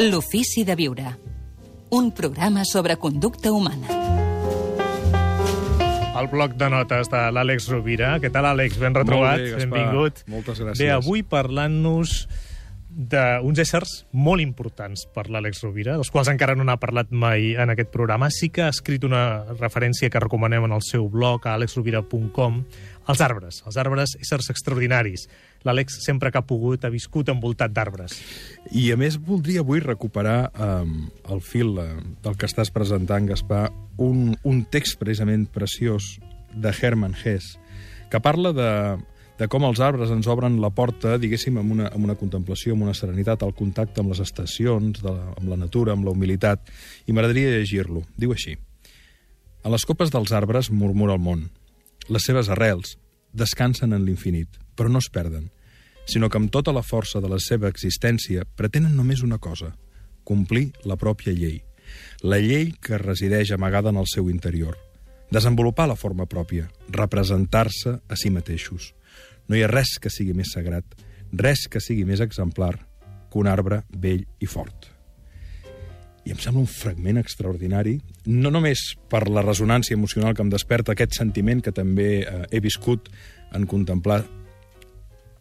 L'ofici de viure. Un programa sobre conducta humana. El bloc de notes de l'Àlex Rovira. Què tal, Àlex? Ben retrobat. Molt bé, Gaspar. Benvingut. Moltes gràcies. Bé, avui parlant-nos d'uns éssers molt importants per l'Àlex Rovira, dels quals encara no n'ha parlat mai en aquest programa. Sí que ha escrit una referència que recomanem en el seu blog, a alexrovira.com, els arbres. Els arbres, éssers extraordinaris. L'Àlex, sempre que ha pogut, ha viscut envoltat d'arbres. I a més voldria avui recuperar eh, el fil eh, del que estàs presentant, Gaspar, un, un text precisament preciós de Hermann Hesse, que parla de, de com els arbres ens obren la porta, diguéssim, amb una, amb una contemplació, amb una serenitat, al contacte amb les estacions, de la, amb la natura, amb la humilitat, i m'agradaria llegir-lo. Diu així. A les copes dels arbres murmura el món. Les seves arrels descansen en l'infinit, però no es perden, sinó que amb tota la força de la seva existència pretenen només una cosa, complir la pròpia llei. La llei que resideix amagada en el seu interior. Desenvolupar la forma pròpia, representar-se a si mateixos. No hi ha res que sigui més sagrat, res que sigui més exemplar que un arbre vell i fort. I em sembla un fragment extraordinari, no només per la resonància emocional que em desperta aquest sentiment que també eh, he viscut en contemplar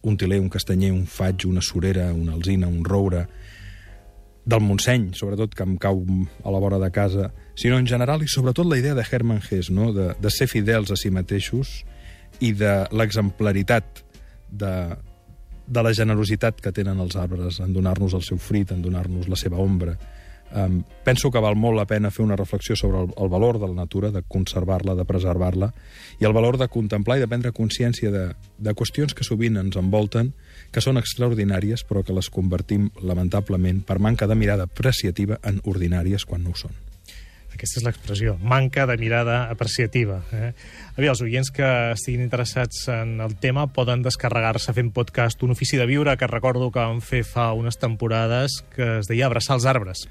un tiler, un castanyer, un faig, una surera, una alzina, un roure, del Montseny, sobretot, que em cau a la vora de casa, sinó en general i sobretot la idea de Hermann Hesse, no? de, de ser fidels a si mateixos i de l'exemplaritat de, de la generositat que tenen els arbres en donar-nos el seu fruit, en donar-nos la seva ombra. Um, penso que val molt la pena fer una reflexió sobre el, el valor de la natura, de conservar-la, de preservar-la, i el valor de contemplar i de prendre consciència de, de qüestions que sovint ens envolten, que són extraordinàries, però que les convertim, lamentablement, per manca de mirada apreciativa, en ordinàries quan no ho són. Aquesta és l'expressió, manca de mirada apreciativa. Eh? Aviam, els oients que estiguin interessats en el tema poden descarregar-se fent podcast un ofici de viure que recordo que vam fer fa unes temporades que es deia Abraçar els arbres.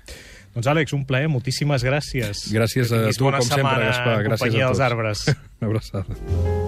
Doncs, Àlex, un plaer, moltíssimes gràcies. Gràcies a tu, com sempre, Gaspar. Gràcies a dels tots. arbres. Una abraçada.